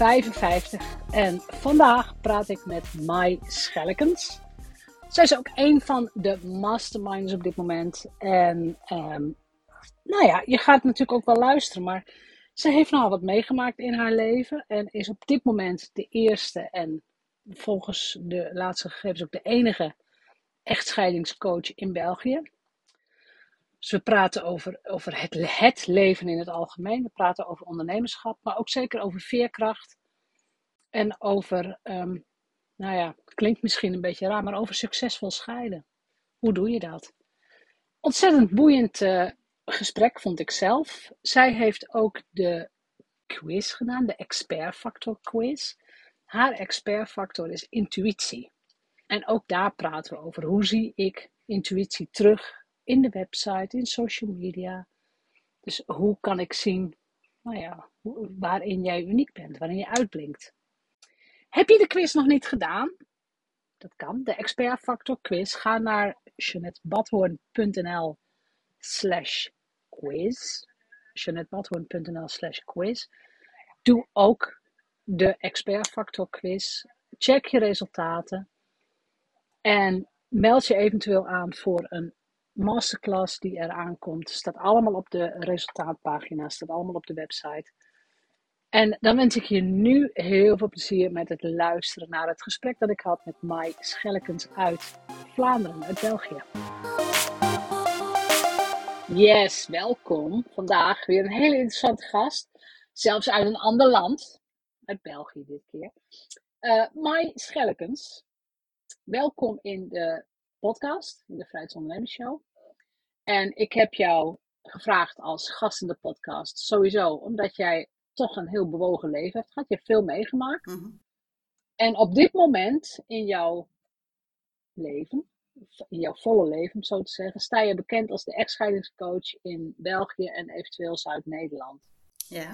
255. En vandaag praat ik met Mai Schellekens. Zij is ook een van de masterminds op dit moment. En ehm, nou ja, je gaat natuurlijk ook wel luisteren, maar ze heeft nogal wat meegemaakt in haar leven. En is op dit moment de eerste en volgens de laatste gegevens ook de enige echtscheidingscoach in België. Dus we praten over, over het, het leven in het algemeen. We praten over ondernemerschap, maar ook zeker over veerkracht. En over, um, nou ja, klinkt misschien een beetje raar, maar over succesvol scheiden. Hoe doe je dat? Ontzettend boeiend uh, gesprek vond ik zelf. Zij heeft ook de quiz gedaan, de expert factor quiz. Haar expert factor is intuïtie. En ook daar praten we over hoe zie ik intuïtie terug in de website, in social media. Dus hoe kan ik zien nou ja, waarin jij uniek bent, waarin je uitblinkt. Heb je de quiz nog niet gedaan? Dat kan, de Expert Factor quiz. Ga naar jeanettebadhoorn.nl slash quiz. jeanettebadhoorn.nl slash quiz. Doe ook de Expert Factor quiz. Check je resultaten. En meld je eventueel aan voor een masterclass die eraan komt. Staat allemaal op de resultaatpagina, staat allemaal op de website. En dan wens ik je nu heel veel plezier met het luisteren naar het gesprek dat ik had met Mai Schellekens uit Vlaanderen, uit België. Yes, welkom. Vandaag weer een hele interessante gast. Zelfs uit een ander land. Uit België dit keer. Uh, Mai Schellekens. Welkom in de podcast, in de Vrijheidsondernemersshow. En ik heb jou gevraagd als gast in de podcast, sowieso omdat jij toch een heel bewogen leven hebt gehad. Je hebt veel meegemaakt. Mhm. En op dit moment in jouw leven, in jouw volle leven om zo te zeggen, sta je bekend als de echtscheidingscoach in België en eventueel Zuid-Nederland. Ja.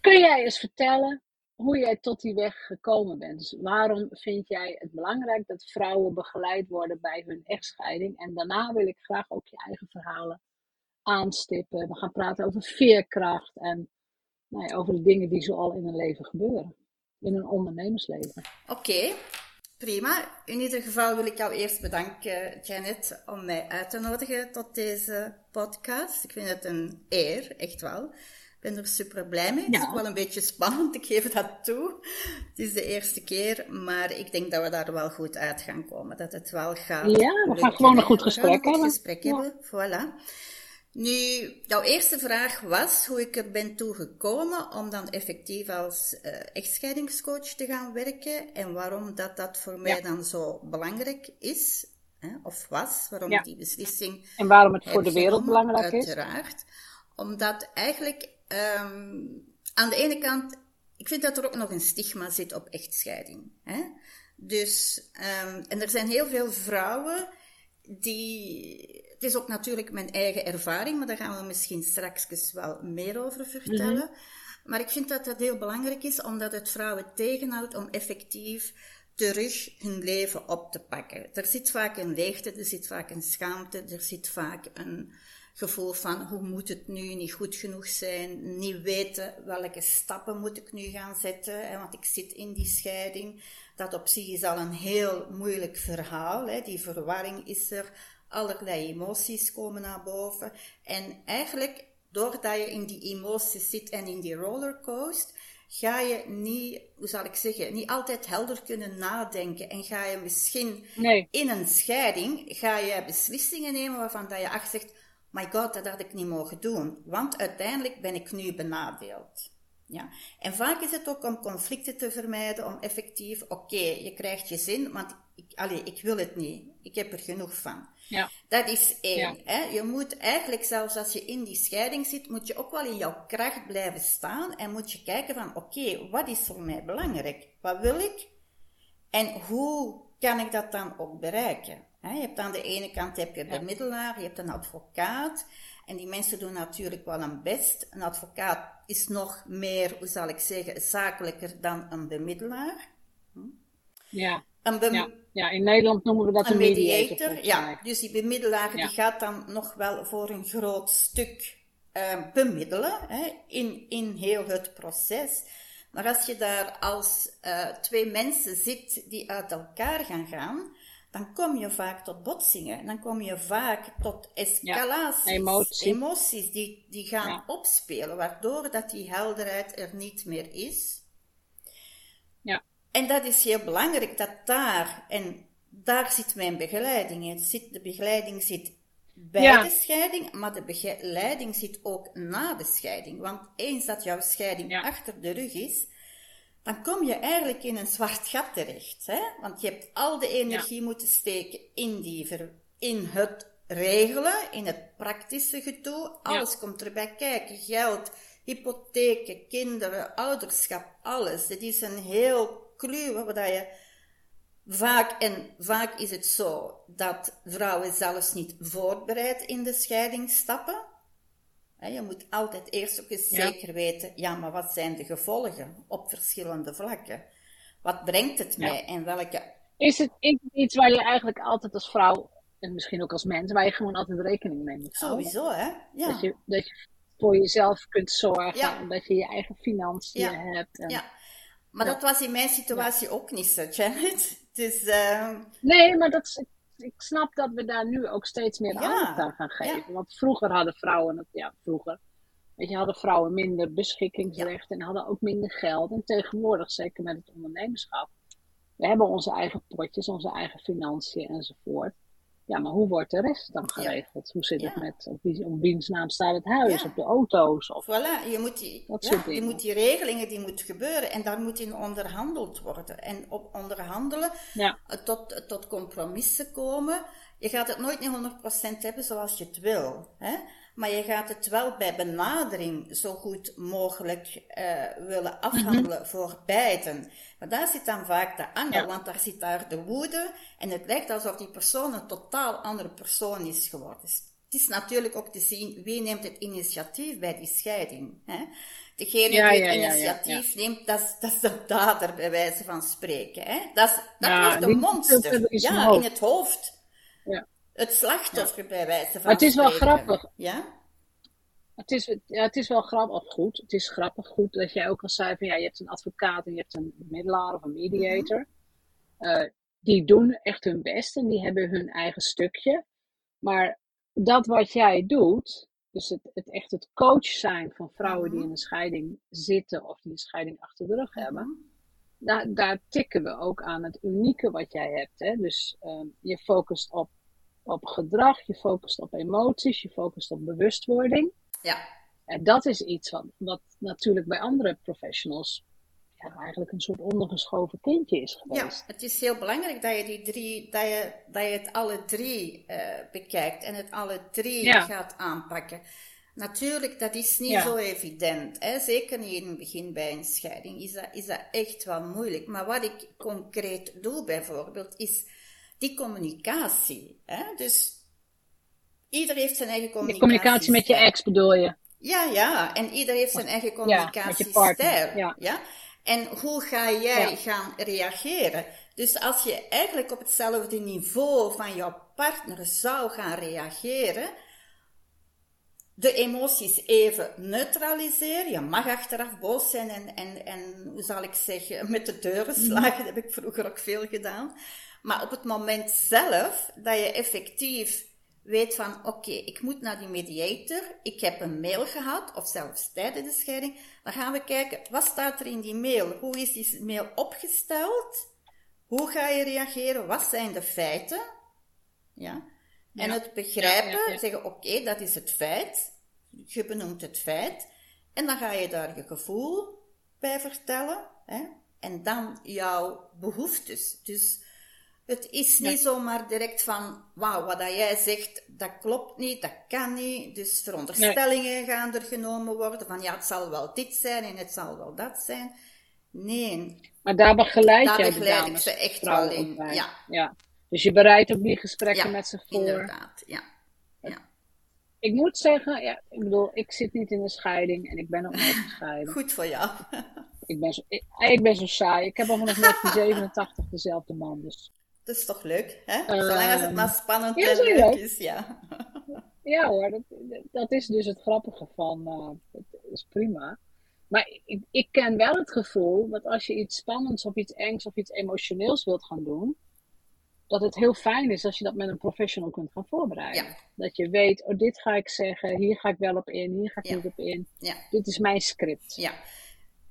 Kun jij eens vertellen hoe jij tot die weg gekomen bent. Dus waarom vind jij het belangrijk dat vrouwen begeleid worden bij hun echtscheiding? En daarna wil ik graag ook je eigen verhalen aanstippen. We gaan praten over veerkracht en nou ja, over de dingen die zoal in een leven gebeuren. In een ondernemersleven. Oké, prima. In ieder geval wil ik jou eerst bedanken, Janet, om mij uit te nodigen tot deze podcast. Ik vind het een eer, echt wel. Ik ben er super blij mee. Het is wel een beetje spannend, ik geef dat toe. Het is de eerste keer, maar ik denk dat we daar wel goed uit gaan komen. Dat het wel gaat. Ja, we gaan gewoon een goed gesprek hebben. Een gesprek hebben, voilà. Nu, jouw eerste vraag was hoe ik er ben toegekomen om dan effectief als uh, echtscheidingscoach te gaan werken en waarom dat, dat voor mij dan zo belangrijk is, hè, of was, waarom die beslissing. En waarom het voor de wereld belangrijk is. Uiteraard. Omdat eigenlijk um, aan de ene kant, ik vind dat er ook nog een stigma zit op echtscheiding. Hè? Dus, um, en er zijn heel veel vrouwen die. Het is ook natuurlijk mijn eigen ervaring, maar daar gaan we misschien straks wel meer over vertellen. Mhm. Maar ik vind dat dat heel belangrijk is, omdat het vrouwen tegenhoudt om effectief terug hun leven op te pakken. Er zit vaak een leegte, er zit vaak een schaamte, er zit vaak een, gevoel van hoe moet het nu, niet goed genoeg zijn, niet weten welke stappen moet ik nu gaan zetten, hè, want ik zit in die scheiding. Dat op zich is al een heel moeilijk verhaal, hè. die verwarring is er, allerlei emoties komen naar boven. En eigenlijk, doordat je in die emoties zit en in die rollercoaster, ga je niet, hoe zal ik zeggen, niet altijd helder kunnen nadenken. En ga je misschien Nee. in een scheiding, ga je beslissingen nemen waarvan dat je echt zegt, my god, dat had ik niet mogen doen. Want uiteindelijk ben ik nu benadeeld. Ja. En vaak is het ook om conflicten te vermijden, om effectief, oké, je krijgt je zin, want ik, allee, ik wil het niet. Ik heb er genoeg van. Ja. Dat is één. Ja. Hè? Je moet eigenlijk, zelfs als je in die scheiding zit, moet je ook wel in jouw kracht blijven staan en moet je kijken van, oké, wat is voor mij belangrijk? Wat wil ik? En hoe kan ik dat dan ook bereiken? Je hebt aan de ene kant heb je een bemiddelaar, je hebt een advocaat. En die mensen doen natuurlijk wel hun best. Een advocaat is nog meer, hoe zal ik zeggen, zakelijker dan een bemiddelaar. Ja. Een bem- Ja. ja, in Nederland noemen we dat een, een mediator. ja. Dus die bemiddelaar Ja. die gaat dan nog wel voor een groot stuk eh, bemiddelen hè, in, in heel het proces. Maar als je daar als eh, twee mensen zit die uit elkaar gaan gaan, dan kom je vaak tot botsingen. Dan kom je vaak tot escalaties, emotie. emoties die, die gaan Ja. opspelen, waardoor dat die helderheid er niet meer is. Ja. En dat is heel belangrijk, dat daar, en daar zit mijn begeleiding in. Zit, de begeleiding zit bij Ja. de scheiding, maar de begeleiding zit ook na de scheiding. Want eens dat jouw scheiding achter de rug is, dan kom je eigenlijk in een zwart gat terecht. Hè? Want je hebt al de energie moeten steken in, die ver- in het regelen, in het praktische gedoe. Alles komt erbij kijken. Geld, hypotheken, kinderen, ouderschap, alles. Het is een heel kluwe waar je vaak, en vaak is het zo dat vrouwen zelfs niet voorbereid in de scheiding stappen. Je moet altijd eerst ook eens Ja. zeker weten, ja, maar wat zijn de gevolgen op verschillende vlakken? Wat brengt het mij en welke... Is het is het iets waar je eigenlijk altijd als vrouw, en misschien ook als mens, waar je gewoon altijd rekening mee moet houden? Sowieso, hè? Ja. Dat, je, dat je voor jezelf kunt zorgen, Ja. dat je je eigen financiën hebt. En... ja. Maar dat was in mijn situatie ook niet zo, Janet. Dus, eh, Nee, maar dat is, ik snap dat we daar nu ook steeds meer aandacht aan gaan geven. Want vroeger hadden vrouwen, ja, vroeger, weet je, hadden vrouwen minder beschikkingsrecht en hadden ook minder geld. En tegenwoordig, zeker met het ondernemerschap, we hebben onze eigen potjes, onze eigen financiën enzovoort. Ja, maar hoe wordt de rest dan geregeld? Hoe zit het Ja. met, op, wie, op wiens naam staat het huis, Ja. op de auto's? Of, Voilà, je moet die, je moet die regelingen, die moeten gebeuren en daar moet in onderhandeld worden. En op onderhandelen, eh, tot, tot compromissen komen. Je gaat het nooit niet 100% hebben zoals je het wil. Hè? Maar je gaat het wel bij benadering zo goed mogelijk eh, willen afhandelen voor beiden. Maar daar zit dan vaak de angel, Ja. want daar zit daar de woede. En het lijkt alsof die persoon een totaal andere persoon is geworden. Dus het is natuurlijk ook te zien wie neemt het initiatief bij die scheiding. Hè? Degene Ja, die het ja, initiatief neemt, dat is, dat is de dader bij wijze van spreken. Hè? Dat, is, dat wordt een moet monster. Ja, in het hoofd. Het slachtoffer bij wijze van Maar het is wel spreken. grappig. Ja? Het is, ja, het is wel grappig, of goed. Het is grappig goed dat jij ook al zei van ja, je hebt een advocaat en je hebt een bemiddelaar of een mediator. Eh, die doen echt hun best en die hebben hun eigen stukje. Maar dat wat jij doet, dus het, het echt het coach zijn van vrouwen die in een scheiding zitten of die een scheiding achter de rug hebben, daar, daar tikken we ook aan het unieke wat jij hebt. Hè? Dus ehm, je focust op, op gedrag, je focust op emoties, je focust op bewustwording. Ja. En dat is iets wat, wat natuurlijk bij andere professionals ja, eigenlijk een soort ondergeschoven kindje is ja, geweest. het is heel belangrijk dat je die drie, dat je, dat je het alle drie eh, bekijkt en het alle drie Ja. gaat aanpakken. Natuurlijk, dat is niet Ja. zo evident. Hè? Zeker niet in het begin bij een scheiding is dat, is dat echt wel moeilijk. Maar wat ik concreet doe bijvoorbeeld, is die communicatie. Hè? Dus ieder heeft zijn eigen De communicatie. communicatie met je ex bedoel je? Ja, ja, en ieder heeft zijn eigen communicatiestijl. ja. ja. En hoe ga jij Ja. gaan reageren? Dus als je eigenlijk op hetzelfde niveau van jouw partner zou gaan reageren, de emoties even neutraliseren. Je mag achteraf boos zijn en, en, en hoe zal ik zeggen, met de deuren slagen. Dat heb ik vroeger ook veel gedaan. Maar op het moment zelf dat je effectief weet van, oké, ik moet naar die mediator, ik heb een mail gehad, of zelfs tijdens de scheiding, dan gaan we kijken, wat staat er in die mail? Hoe is die mail opgesteld? Hoe ga je reageren? Wat zijn de feiten? Ja. En het begrijpen, zeggen, oké, dat is het feit. Je benoemt het feit. En dan ga je daar je gevoel bij vertellen. Hè? En dan jouw behoeftes. Dus het is niet zomaar direct van, wauw, wat dat jij zegt, dat klopt niet, dat kan niet. Dus veronderstellingen gaan er genomen worden van, ja, het zal wel dit zijn en het zal wel dat zijn. Nee. Maar daar begeleid daar jij begeleid ik ze echt wel in, ja. ja. Dus je bereidt ook die gesprekken met ze voor. inderdaad, ja. ja. Ik moet zeggen, ja, ik bedoel, ik zit niet in een scheiding en ik ben ook nooit gescheiden. Goed voor jou. ik, ben zo, ik, ik, ben zo saai. Ik heb al vanaf 1987 dezelfde man, dus... Dat is toch leuk, hè? Zolang als het maar spannend ja, en leuk is, ja. ja hoor, dat, dat is dus het grappige van, uh, dat is prima. Maar ik, ik ken wel het gevoel dat als je iets spannends of iets engs of iets emotioneels wilt gaan doen, dat het heel fijn is als je dat met een professional kunt gaan voorbereiden. Dat je weet, oh dit ga ik zeggen, hier ga ik wel op in, hier ga ik niet op in. Dit is mijn script. Ja.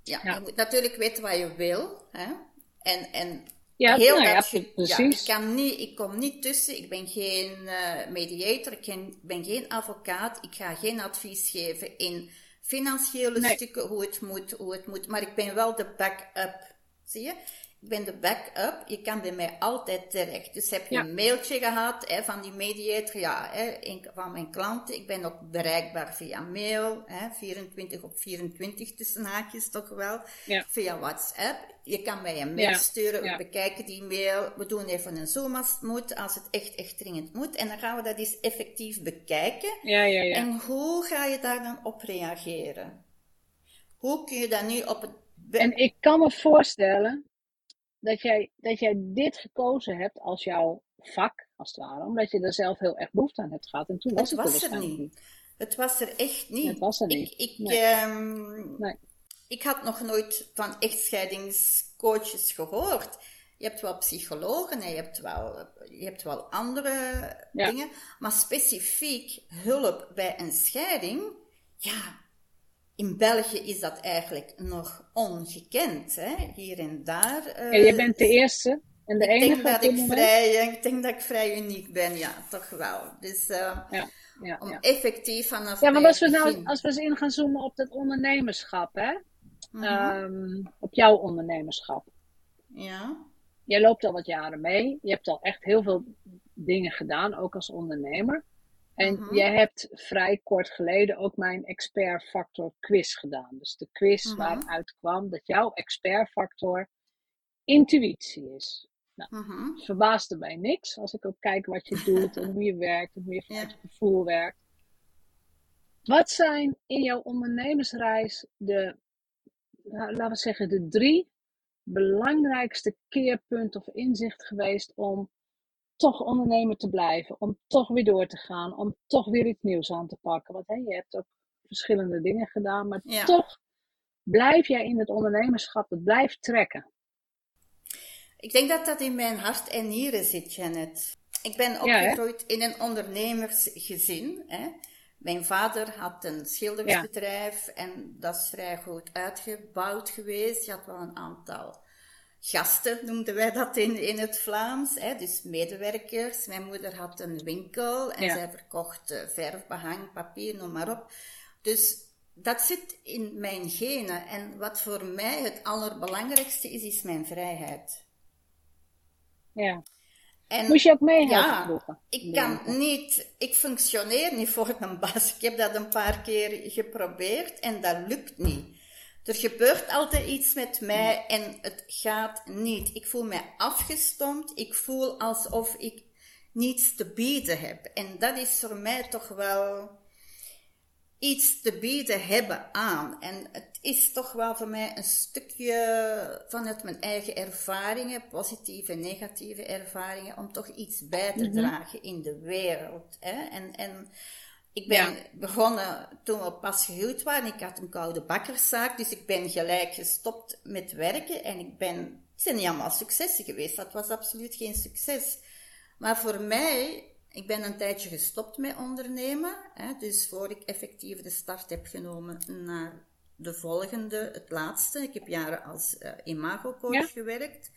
Ja. je moet natuurlijk weten wat je wil. Hè? En, en ja, heel nou dat, ja, precies. ik, kan niet, ik kom niet tussen, ik ben geen uh, mediator, ik ben geen advocaat, ik ga geen advies geven in financiële stukken, hoe het, moet, hoe het moet, maar ik ben wel de backup. Zie je? Ik ben de backup, je kan bij mij altijd terecht. Dus heb je een mailtje gehad hè, van die mediator, ja, hè, van mijn klanten. Ik ben ook bereikbaar via mail, hè, 24 op 24 tussen haakjes toch wel. Via WhatsApp. Je kan mij een mail sturen, we bekijken die mail, we doen even een zoom als het moet, als het echt, echt dringend moet. En dan gaan we dat eens effectief bekijken. En hoe ga je daar dan op reageren? Hoe kun je dat nu op het... En ik kan me voorstellen dat jij, dat jij dit gekozen hebt als jouw vak, als het ware, omdat je er zelf heel erg behoefte aan hebt gehad. En toen was het, het was er, niet. Het was er echt niet. Het was er niet. Ik, ik, ehm, nee. ik had nog nooit van echtscheidingscoaches gehoord. Je hebt wel psychologen en je hebt wel, je hebt wel andere dingen, maar specifiek hulp bij een scheiding, ja, in België is dat eigenlijk nog ongekend, hè? hier en daar. Uh, en je bent de eerste en de ik enige. Denk dat ik, vrij, ik denk dat ik vrij uniek ben, ja, toch wel. Dus uh, ja, ja, om effectief vanaf. Ja, maar als we, nou, als we eens in gaan zoomen op dat ondernemerschap, hè? Mm -hmm. op jouw ondernemerschap. Ja. Jij loopt al wat jaren mee. Je hebt al echt heel veel dingen gedaan, ook als ondernemer. En uh jij hebt vrij kort geleden ook mijn expert factor quiz gedaan. Dus de quiz uh waaruit kwam dat jouw expert factor intuïtie is. Nou, uh verbaasde mij niks als ik ook kijk wat je doet en hoe je werkt en hoe je vanuit je gevoel werkt. Wat zijn in jouw ondernemersreis de, nou, laten we zeggen, de drie belangrijkste keerpunten of inzicht geweest om toch ondernemer te blijven, om toch weer door te gaan, om toch weer iets nieuws aan te pakken. Want hè, je hebt ook verschillende dingen gedaan, maar toch blijf jij in het ondernemerschap, het blijft trekken. Ik denk dat dat in mijn hart en nieren zit, Janet. Ik ben opgegroeid in een ondernemersgezin. Hè. Mijn vader had een schildersbedrijf en dat is vrij goed uitgebouwd geweest. Je had wel een aantal gasten, noemden wij dat in, in het Vlaams. Hè, dus medewerkers. Mijn moeder had een winkel en zij verkocht uh, verf, behang, papier, noem maar op. Dus dat zit in mijn genen. En wat voor mij het allerbelangrijkste is, is mijn vrijheid. Ja. En, Moest je ook mee Ja, ik kan niet, ik functioneer niet voor een baas. Ik heb dat een paar keer geprobeerd en dat lukt niet. Er gebeurt altijd iets met mij en het gaat niet. Ik voel mij afgestompt. Ik voel alsof ik niets te bieden heb. En dat is voor mij toch wel iets te bieden hebben aan. En het is toch wel voor mij een stukje vanuit mijn eigen ervaringen, positieve en negatieve ervaringen, om toch iets bij te mhm. dragen in de wereld. Hè? En, en ik ben begonnen toen we pas gehuwd waren. Ik had een koude bakkerszaak, dus ik ben gelijk gestopt met werken. En ik ben, het zijn niet allemaal successen geweest. Dat was absoluut geen succes. Maar voor mij Ik ben een tijdje gestopt met ondernemen. Hè, dus voor ik effectief de start heb genomen naar de volgende, het laatste. Ik heb jaren als uh, imago-coach gewerkt.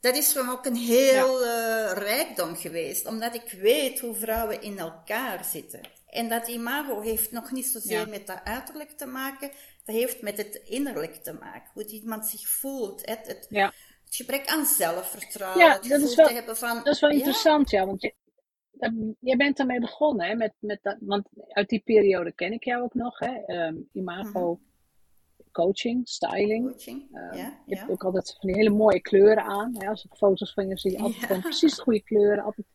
Dat is voor mij ook een heel ja. rijkdom geweest, omdat ik weet hoe vrouwen in elkaar zitten. En dat imago heeft nog niet zozeer met dat uiterlijk te maken, dat heeft met het innerlijk te maken. Hoe iemand zich voelt. Het, het, ja. het gebrek aan zelfvertrouwen. Ja, dat is, wel, van, dat is wel interessant, ja. Want je, jij bent daarmee begonnen, hè, met, met dat, want uit die periode ken ik jou ook nog, hè, um, imago. Mhm. Coaching, styling. Coaching, uh, ja, je hebt ook altijd van die hele mooie kleuren aan. Hè? Als ik foto's van je zie, altijd precies de goede kleuren. Altijd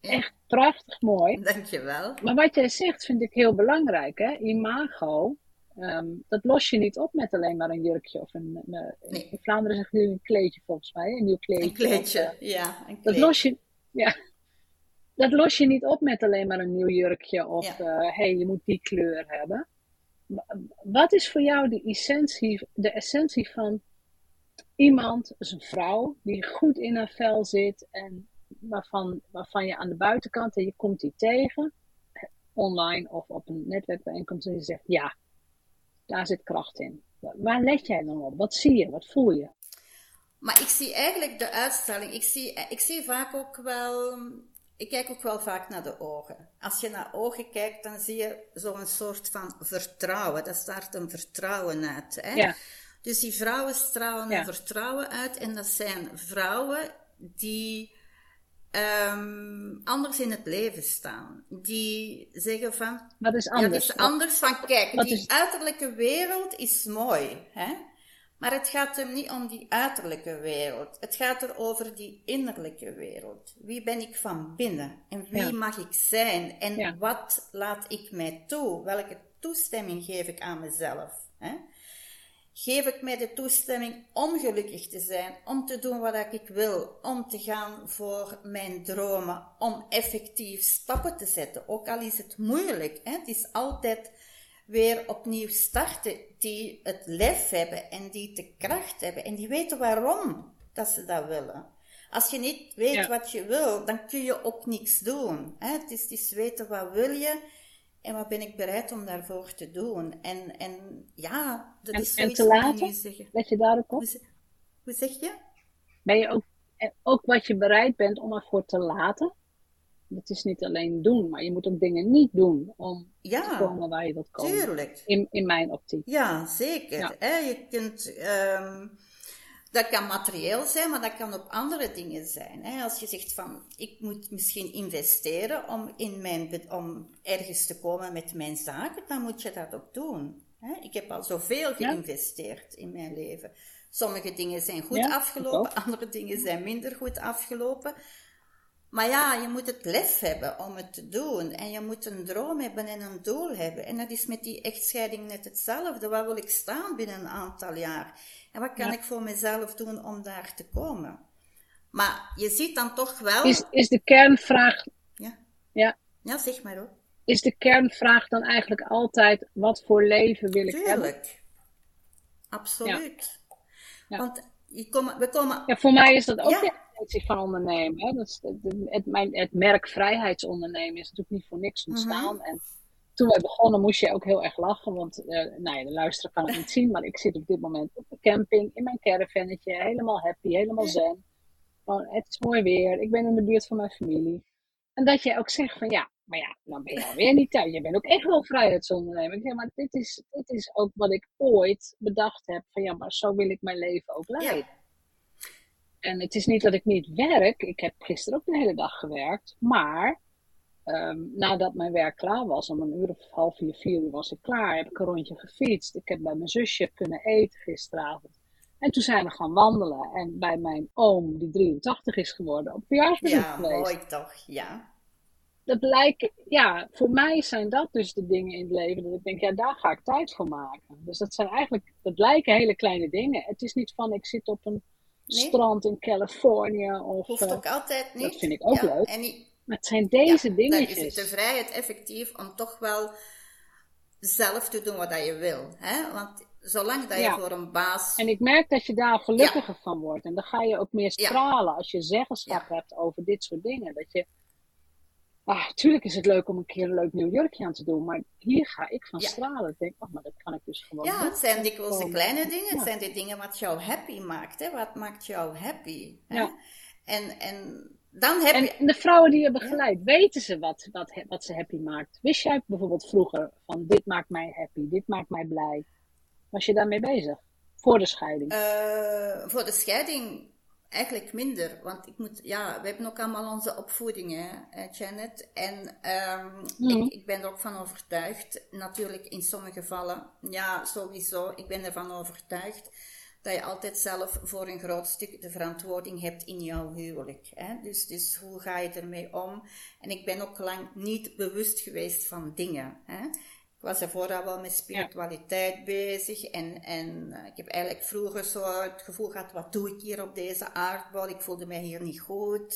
echt prachtig mooi. Dankjewel. Maar wat jij zegt vind ik heel belangrijk. Hè? Imago, um, dat los je niet op met alleen maar een jurkje of een. een nee. In Vlaanderen zeggen jullie een kleedje volgens mij, een nieuw kleedje. Een kleedje, of, uh, ja. Een kleedje. Dat los je, ja. Dat los je niet op met alleen maar een nieuw jurkje of ja. uh, hey, je moet die kleur hebben. Wat is voor jou de essentie, de essentie van iemand, dus een vrouw, die goed in haar vel zit en waarvan, waarvan je aan de buitenkant en je komt die tegen, online of op een netwerkbijeenkomst, en je zegt ja, daar zit kracht in. Waar let jij dan op? Wat zie je? Wat voel je? Maar ik zie eigenlijk de uitstraling. Ik zie, ik zie vaak ook wel. Ik kijk ook wel vaak naar de ogen. Als je naar ogen kijkt, dan zie je zo'n soort van vertrouwen. Dat staat een vertrouwen uit. Hè? Ja. Dus die vrouwen stralen Ja. een vertrouwen uit. En dat zijn vrouwen die um, anders in het leven staan. Die zeggen van. Wat is Ja, anders? het is anders van, kijk, die is- uiterlijke wereld is mooi, hè? Maar het gaat hem niet om die uiterlijke wereld. Het gaat er over die innerlijke wereld. Wie ben ik van binnen? En wie Ja. mag ik zijn? En Ja. wat laat ik mij toe? Welke toestemming geef ik aan mezelf? Hè? Geef ik mij de toestemming om gelukkig te zijn, om te doen wat ik wil, om te gaan voor mijn dromen, om effectief stappen te zetten, ook al is het moeilijk. Hè? Het is altijd weer opnieuw starten die het lef hebben en die de kracht hebben en die weten waarom dat ze dat willen. Als je niet weet Ja. wat je wil, dan kun je ook niks doen. Hè? Het, is, het is weten wat wil je en wat ben ik bereid om daarvoor te doen. En, en ja, dat En, is en zoiets te wat ik laten? Let je daar ook op? Hoe, ze- hoe zeg je? Ben je ook, eh, ook wat je bereid bent om ervoor te laten? Het is niet alleen doen, maar je moet ook dingen niet doen om te Ja, komen waar je wilt komen. tuurlijk. In, in mijn optiek. Ja, zeker. Ja. Hè? Je kunt, ehm, dat kan materieel zijn, maar dat kan ook andere dingen zijn. Hè? Als je zegt van, ik moet misschien investeren om, in mijn, om ergens te komen met mijn zaken, dan moet je dat ook doen. Hè? Ik heb al zoveel Ja. geïnvesteerd in mijn leven. Sommige dingen zijn goed Ja, afgelopen, andere dingen zijn minder goed afgelopen. Maar ja, je moet het lef hebben om het te doen. En je moet een droom hebben en een doel hebben. En dat is met die echtscheiding net hetzelfde. Waar wil ik staan binnen een aantal jaar? En wat kan Ja. ik voor mezelf doen om daar te komen? Maar je ziet dan toch wel... Is, is de kernvraag, Ja, ja, ja zeg maar hoor. is de kernvraag dan eigenlijk altijd wat voor leven wil ik hebben? Tuurlijk. Absoluut. Ja. Want je we komen... Ja, voor mij is dat ook de essentie van ondernemen. Hè? Dat is de- de- het, mijn, het merk vrijheidsondernemen is natuurlijk niet voor niks ontstaan. Mhm. En toen we begonnen moest je ook heel erg lachen. Want eh, nou ja, de luisteraar kan het niet zien. Maar ik zit op dit moment op de camping in mijn caravannetje. Helemaal happy, helemaal zen. Gewoon, het is mooi weer. Ik ben in de buurt van mijn familie. En dat je ook zegt van ja, maar ja, dan ben je alweer niet thuis. Je bent ook echt wel vrijheidsondernemer. Ik zeg maar, dit is, dit is ook wat ik ooit bedacht heb. Van ja, maar zo wil ik mijn leven ook leiden. Ja. En het is niet dat ik niet werk. Ik heb gisteren ook de hele dag gewerkt. Maar ehm, nadat mijn werk klaar was, om een uur of half vier, vier uur was ik klaar, heb ik een rondje gefietst. Ik heb bij mijn zusje kunnen eten gisteravond. En toen zijn we gaan wandelen. En bij mijn oom, die 83 is geworden, op verjaarsbezoek Ja, geweest. mooi toch. Ja. Dat lijken, ja, voor mij zijn dat dus de dingen in het leven dat ik denk, ja, daar ga ik tijd voor maken. Dus dat zijn eigenlijk, dat lijken hele kleine dingen. Het is niet van, ik zit op een Nee. strand in Californië of... Hoeft eh, ook altijd niet. vind ik ook Ja, leuk. En maar het zijn deze Ja, dingetjes. Dan is het de vrijheid effectief om toch wel zelf te doen wat je wil. Hè? Want zolang dat je Ja. voor een baas... En ik merk dat je daar gelukkiger van wordt. En dan ga je ook meer stralen als je zeggenschap hebt over dit soort dingen. Dat je, Ah, tuurlijk is het leuk om een keer een leuk nieuw jurkje aan te doen, maar hier ga ik van stralen. Ik denk, oh, maar dat kan ik dus gewoon Ja, het zijn dikwijls de kleine dingen. Het zijn de dingen wat jou happy maakt. Hè? Wat maakt jou happy? Hè? Ja. En, en dan heb je... En de vrouwen die je begeleidt, weten ze wat, wat, wat ze happy maakt? Wist jij bijvoorbeeld vroeger van dit maakt mij happy, dit maakt mij blij? Was je daarmee bezig? Voor de scheiding? Eh, voor de scheiding eigenlijk minder. Want ik moet, ja, we hebben ook allemaal onze opvoedingen, hè, Janet. En ehm, Mhm. ik, ik ben er ook van overtuigd. Natuurlijk in sommige gevallen, ja, sowieso. Ik ben ervan overtuigd dat je altijd zelf voor een groot stuk de verantwoording hebt in jouw huwelijk. Hè? Dus, dus hoe ga je ermee om? En ik ben ook lang niet bewust geweest van dingen. Hè? Ik was daarvoor al wel met spiritualiteit bezig. En, en eh, ik heb eigenlijk vroeger zo het gevoel gehad, wat doe ik hier op deze aardbol? Ik voelde mij hier niet goed.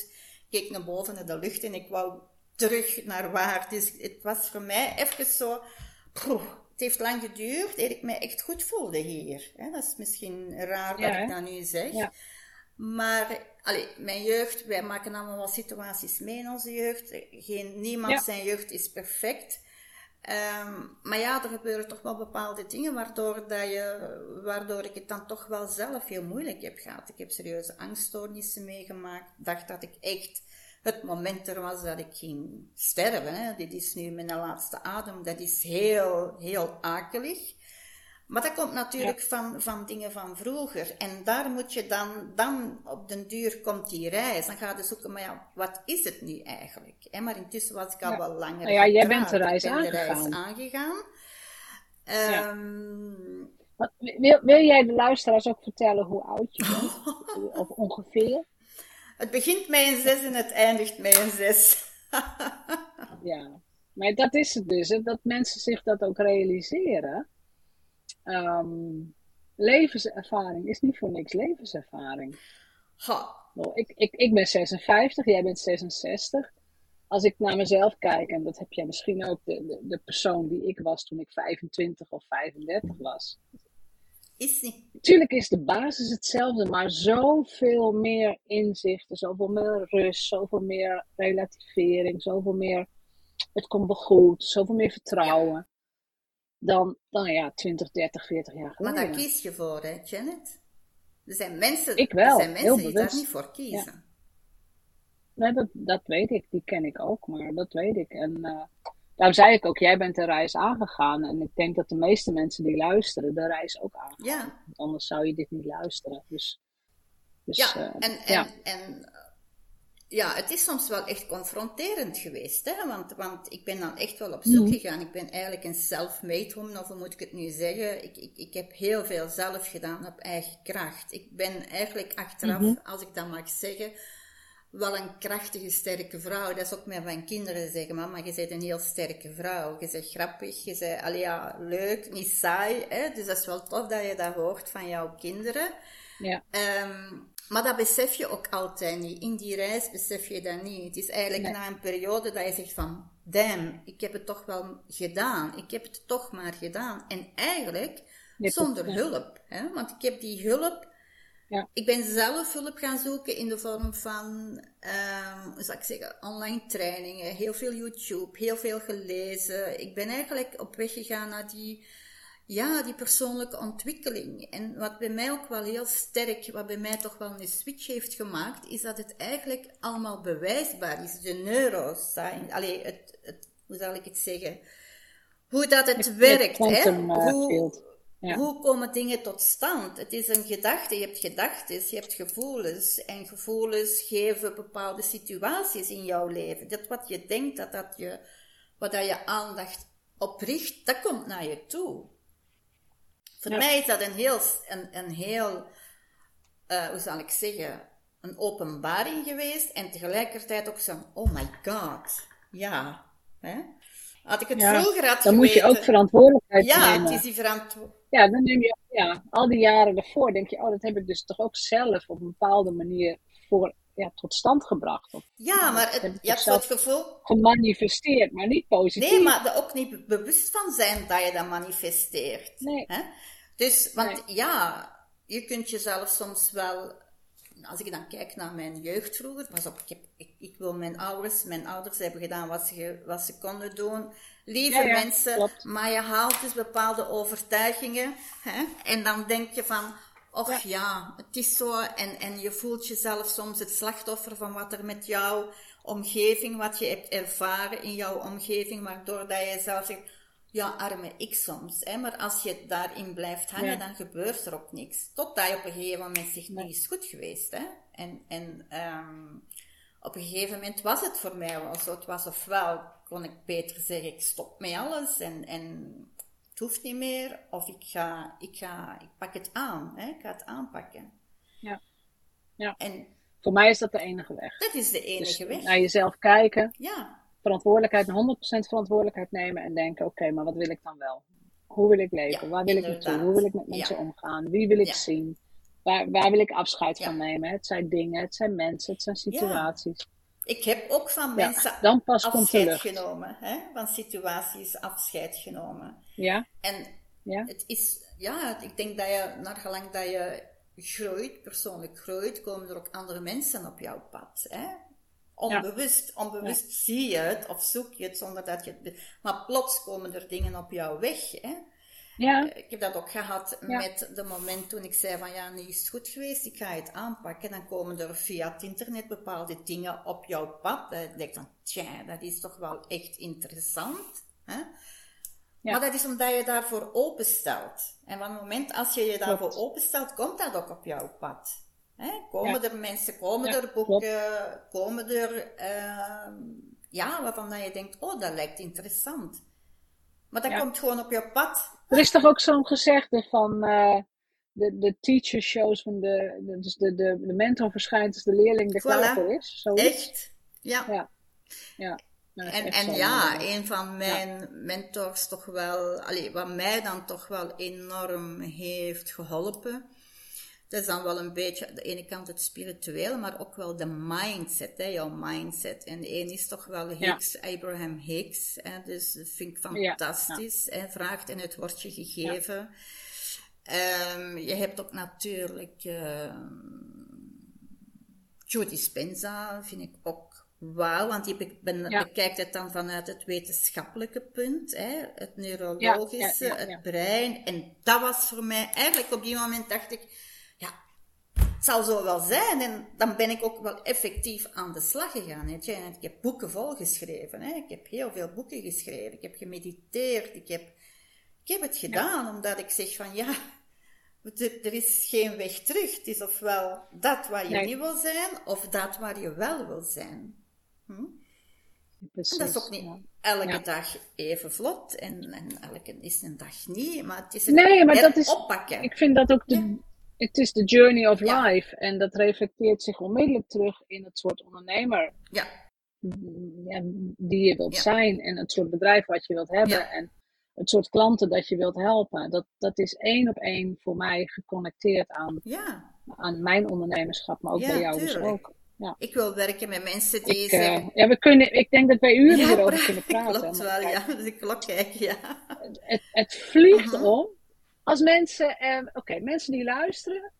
Ik keek naar boven naar de lucht en ik wou terug naar waar. Dus het was voor mij even zo... het heeft lang geduurd eer ik mij echt goed voelde hier. Hè? Dat is misschien raar dat ik dat nu zeg. Ja. Maar, allee, mijn jeugd, wij maken allemaal wel situaties mee in onze jeugd. Geen, niemand Ja. zijn jeugd is perfect. Ehm, maar ja, er gebeuren toch wel bepaalde dingen waardoor, dat je, waardoor ik het dan toch wel zelf heel moeilijk heb gehad. Ik heb serieuze angststoornissen meegemaakt. Ik dacht dat ik echt het moment er was dat ik ging sterven. Hè. Dit is nu mijn laatste adem. Dat is heel, heel akelig. Maar dat komt natuurlijk van, van dingen van vroeger. En daar moet je dan, dan op den duur komt die reis. Dan ga je zoeken, maar ja, wat is het nu eigenlijk? Hè, maar intussen was ik al Ja. wel langer Nou ja, jij bent de reis ben de reis aangegaan. aangegaan. Ja. Ehm, Wil, wil jij de luisteraars ook vertellen hoe oud je bent? of ongeveer? Het begint met een zes en het eindigt met een zes. Ja, maar dat is het dus. Hè, dat mensen zich dat ook realiseren. Ehm, levenservaring is niet voor niks levenservaring. Ha, Nou, ik, ik, ik ben 56, jij bent 66. Als ik naar mezelf kijk, en dat heb jij misschien ook, de, de, de persoon die ik was toen ik 25 of 35 was. Is. Natuurlijk is de basis hetzelfde, maar zoveel meer inzichten, zoveel meer rust, zoveel meer relativering, zoveel meer het komt wel goed, zoveel meer vertrouwen dan, dan ja, 20, 30, 40 jaar Maar geleden. daar kies je voor, hè, Janet? Er zijn mensen, Ik wel, er zijn mensen die daar niet voor kiezen. Nee, dat, dat weet ik, die ken ik ook, maar dat weet ik. En eh, daarom zei ik ook, jij bent de reis aangegaan. En ik denk dat de meeste mensen die luisteren de reis ook aangaan. Ja. Want anders zou je dit niet luisteren. Dus, dus Ja, eh, en, en, ja. en eh, ja, het is soms wel echt confronterend geweest, hè? Want, want ik ben dan echt wel op zoek Mhm. gegaan. Ik ben eigenlijk een self-made woman, of hoe moet ik het nu zeggen? Ik, ik, ik heb heel veel zelf gedaan op eigen kracht. Ik ben eigenlijk achteraf, Mhm. als ik dat mag zeggen, wel een krachtige, sterke vrouw. Dat is ook met mijn kinderen zeggen, mama, je bent een heel sterke vrouw. Je bent grappig, je bent, allee, ja, leuk, niet saai. Hè? Dus dat is wel tof dat je dat hoort van jouw kinderen. ja. Ehm, maar dat besef je ook altijd niet. In die reis besef je dat niet. Het is eigenlijk Nee. na een periode dat je zegt van, damn, ik heb het toch wel gedaan. Ik heb het toch maar gedaan. En eigenlijk zonder hulp. Hè? Want ik heb die hulp... Ja. Ik ben zelf hulp gaan zoeken in de vorm van, ehm, hoe zou ik zeggen, online trainingen, heel veel YouTube, heel veel gelezen. Ik ben eigenlijk op weg gegaan naar die, ja, die persoonlijke ontwikkeling. En wat bij mij ook wel heel sterk, wat bij mij toch wel een switch heeft gemaakt, is dat het eigenlijk allemaal bewijsbaar is. De neuroscience, allee, het, het, hoe zal ik het zeggen? Hoe dat het Het werkt, hè? Hoe. Ja. hoe komen dingen tot stand? Het is een gedachte, je hebt gedachten, je hebt gevoelens. En gevoelens geven bepaalde situaties in jouw leven. Dat wat je denkt, dat, dat je, wat dat je aandacht op richt, dat komt naar je toe. Voor Ja. mij is dat een heel, een, een heel eh, hoe zal ik zeggen, een openbaring geweest. En tegelijkertijd ook zo, oh my god, ja. Hè? Had ik het Ja, vroeger had Dan moet je ook verantwoordelijkheid Ja, nemen. het is die verantwoordelijkheid. Ja, dan neem je, ja, al die jaren ervoor denk je, oh, dat heb ik dus toch ook zelf op een bepaalde manier voor, ja, tot stand gebracht. Of Ja, maar het, je hebt het gevoel... gemanifesteerd, maar niet positief. Nee, maar er ook niet bewust van zijn dat je dat manifesteert. Nee. Hè? Dus, want ja, je kunt jezelf soms wel als ik dan kijk naar mijn jeugd vroeger, pas op, ik, heb, ik, ik, wil mijn ouders, mijn ouders hebben gedaan wat ze, wat ze konden doen. Lieve mensen, maar je haalt dus bepaalde overtuigingen. Hè? En dan denk je van, och ja. het is zo. En, en je voelt jezelf soms het slachtoffer van wat er met jouw omgeving, wat je hebt ervaren in jouw omgeving, waardoor dat je zelf zegt, ja, arme ik soms. Hè? Maar als je daarin blijft hangen, dan gebeurt er ook niks. Totdat je op een gegeven moment zegt, nu is goed geweest. Hè? En, en um, op een gegeven moment was het voor mij wel zo. Het was ofwel, kon ik beter zeggen, ik stop met alles en, en het hoeft niet meer. Of ik ga, ik ga, ik pak het aan. Hè? Ik ga het aanpakken. Ja. ja. En voor mij is dat de enige weg. Dat is de enige dus weg. Naar jezelf kijken. Ja verantwoordelijkheid, 100% verantwoordelijkheid nemen en denken: oké, maar wat wil ik dan wel? Hoe wil ik leven? waar wil ik naartoe? Hoe wil ik met mensen omgaan? Wie wil ik zien? Waar, waar wil ik afscheid van nemen? Het zijn dingen, het zijn mensen, het zijn situaties. Ik heb ook van mensen dan pas afscheid genomen. Hè? Van situaties afscheid genomen. Ja. En ja. het is, ja, ik denk dat je, naar gelang dat je groeit, persoonlijk groeit, komen er ook andere mensen op jouw pad. Hè? Onbewust, onbewust zie je het of zoek je het zonder dat je het. Maar plots komen er dingen op jouw weg. Hè? Ja. Eh, ik heb dat ook gehad met de moment toen ik zei van ja, nu is het goed geweest, ik ga het aanpakken. Dan komen er via het internet bepaalde dingen op jouw pad. Ik denk dan, tja, dat is toch wel echt interessant. Hè? Ja. Maar dat is omdat je daarvoor openstelt. En van het moment als je je daarvoor openstelt, komt dat ook op jouw pad. Hè? Komen er mensen, komen er boeken, komen er, uh, ja, waarvan dat je denkt, oh, dat lijkt interessant. Maar dat komt gewoon op je pad. Er is toch ook zo'n gezegde van uh, de, de teacher shows, van de, de, dus de, de, de mentor verschijnt als de leerling de voilà. is. Zo Echt, ja. ja. ja. Nou, en, en ja, een van mijn mentors toch wel, allee, wat mij dan toch wel enorm heeft geholpen, dat is dan wel een beetje, aan de ene kant het spirituele, maar ook wel de mindset, hè, jouw mindset. En de een is toch wel Hicks, Abraham Hicks. Hè, dus dat vind ik fantastisch. Hè, vraagt en het wordt je gegeven. Um, je hebt ook natuurlijk uh, Judy Spenza, vind ik ook wauw, want die bekijkt het dan vanuit het wetenschappelijke punt, hè, het neurologische, het brein. En dat was voor mij, eigenlijk op die moment dacht ik, het zal zo wel zijn. En dan ben ik ook wel effectief aan de slag gegaan. Weet je. En ik heb boeken volgeschreven. Hè. Ik heb heel veel boeken geschreven. Ik heb gemediteerd. Ik heb, ik heb het gedaan omdat ik zeg van ja, er is geen weg terug. Het is ofwel dat waar je niet wil zijn, of dat waar je wel wil zijn. Hm? Precies, dat is ook niet elke dag even vlot en, en elke is een dag niet, maar het is een nee, maar dat is, oppakken. Ik vind dat ook de, het is de journey of life. En dat reflecteert zich onmiddellijk terug in het soort ondernemer ja. ja die je wilt zijn. En het soort bedrijf wat je wilt hebben. En het soort klanten dat je wilt helpen. Dat, dat is één op één voor mij geconnecteerd aan, aan mijn ondernemerschap. Maar ook bij jou dus ook. Ja. Ik wil werken met mensen die ik, uh, ja, we kunnen, ik denk dat wij uren hierover kunnen praten. Klopt wel, ja. Dus ik klok kijken, ja. Het, het vliegt uh om als mensen, eh, oké, mensen die luisteren,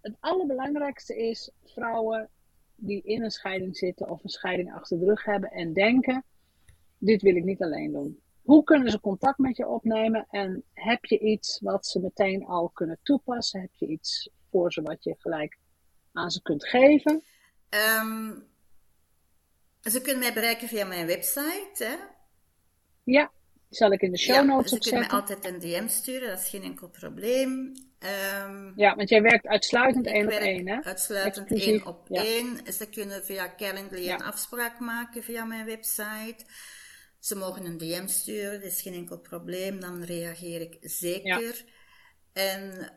het allerbelangrijkste is vrouwen die in een scheiding zitten of een scheiding achter de rug hebben en denken: dit wil ik niet alleen doen. Hoe kunnen ze contact met je opnemen en heb je iets wat ze meteen al kunnen toepassen? Heb je iets voor ze wat je gelijk aan ze kunt geven? Um, ze kunnen mij bereiken via mijn website. Hè? Ja, zal ik in de show notes ja, dus je kunt mij altijd een DM sturen, dat is geen enkel probleem. Um, ja, want jij werkt uitsluitend één op één, hè? Uitsluitend één op één. Ze kunnen via Calendly een afspraak maken via mijn website. Ze mogen een DM sturen, dat is geen enkel probleem, dan reageer ik zeker. En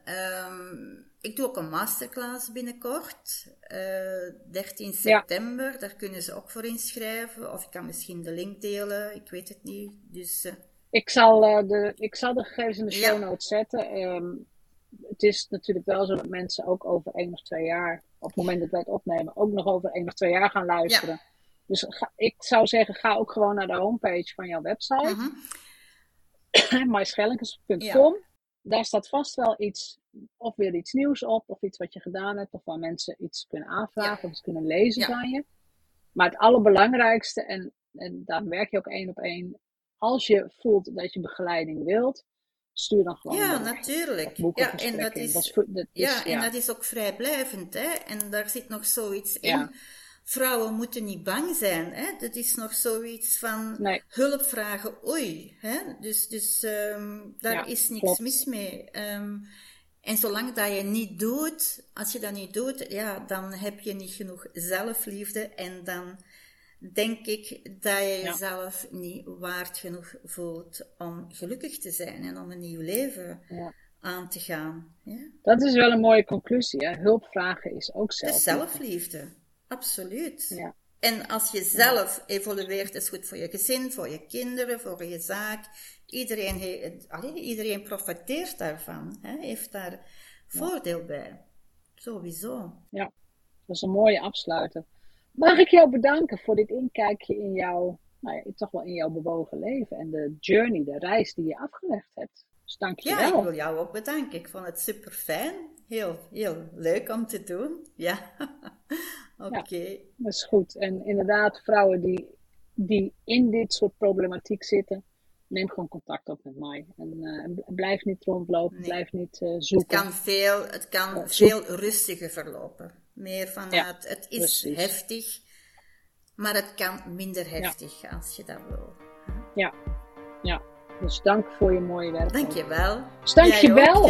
um, ik doe ook een masterclass binnenkort, uh, eh, 13 september. Daar kunnen ze ook voor inschrijven. Of ik kan misschien de link delen, ik weet het niet. Dus, uh, ik, zal, uh, de, ik zal de gegevens in de show notes zetten. Um, het is natuurlijk wel zo dat mensen ook over één of twee jaar, op het moment dat wij het opnemen, ook nog over één of twee jaar gaan luisteren. Ja. Dus ga, ik zou zeggen, ga ook gewoon naar de homepage van jouw website. Uh -huh. Daar staat vast wel iets of weer iets nieuws op, of iets wat je gedaan hebt, of waar mensen iets kunnen aanvragen of iets kunnen lezen van je. Maar het allerbelangrijkste, en, en daar werk je ook één op één, als je voelt dat je begeleiding wilt, stuur dan gewoon. Ja, natuurlijk. Ja, en dat is, dat ja, en dat is ook vrijblijvend. Hè? En daar zit nog zoiets in. Vrouwen moeten niet bang zijn. Hè? Dat is nog zoiets van nee. hulp vragen. Oei. Hè? Dus, dus um, daar is niks mis mee. Um, en zolang dat je niet doet, als je dat niet doet, ja, dan heb je niet genoeg zelfliefde en dan denk ik dat je jezelf niet waard genoeg voelt om gelukkig te zijn en om een nieuw leven ja. aan te gaan. Ja? Dat is wel een mooie conclusie. Hè? Hulp vragen is ook zelfliefde. zelfliefde, absoluut. Ja. En als je zelf evolueert, is goed voor je gezin, voor je kinderen, voor je zaak. Iedereen, he, iedereen profiteert daarvan, hè? heeft daar voordeel bij. Sowieso. Ja, dat is een mooie afsluiter. Mag ik jou bedanken voor dit inkijkje in jouw, nou ja, toch wel in jouw bewogen leven en de journey, de reis die je afgelegd hebt. Dus dank je wel. Ja, ik wil jou ook bedanken. Ik vond het super fijn. Heel, heel leuk om te doen. Ja, oké. dat is goed. En inderdaad, vrouwen die, die in dit soort problematiek zitten, neem gewoon contact op met mij. En uh, blijf niet rondlopen, blijf niet uh, zoeken. Het kan veel, het kan veel rustiger verlopen. Meer vanuit, het is heftig, maar het kan minder heftig als je dat wil. Ja, ja. Dus dank voor je mooie werk. Dank je wel. Dus dank je wel.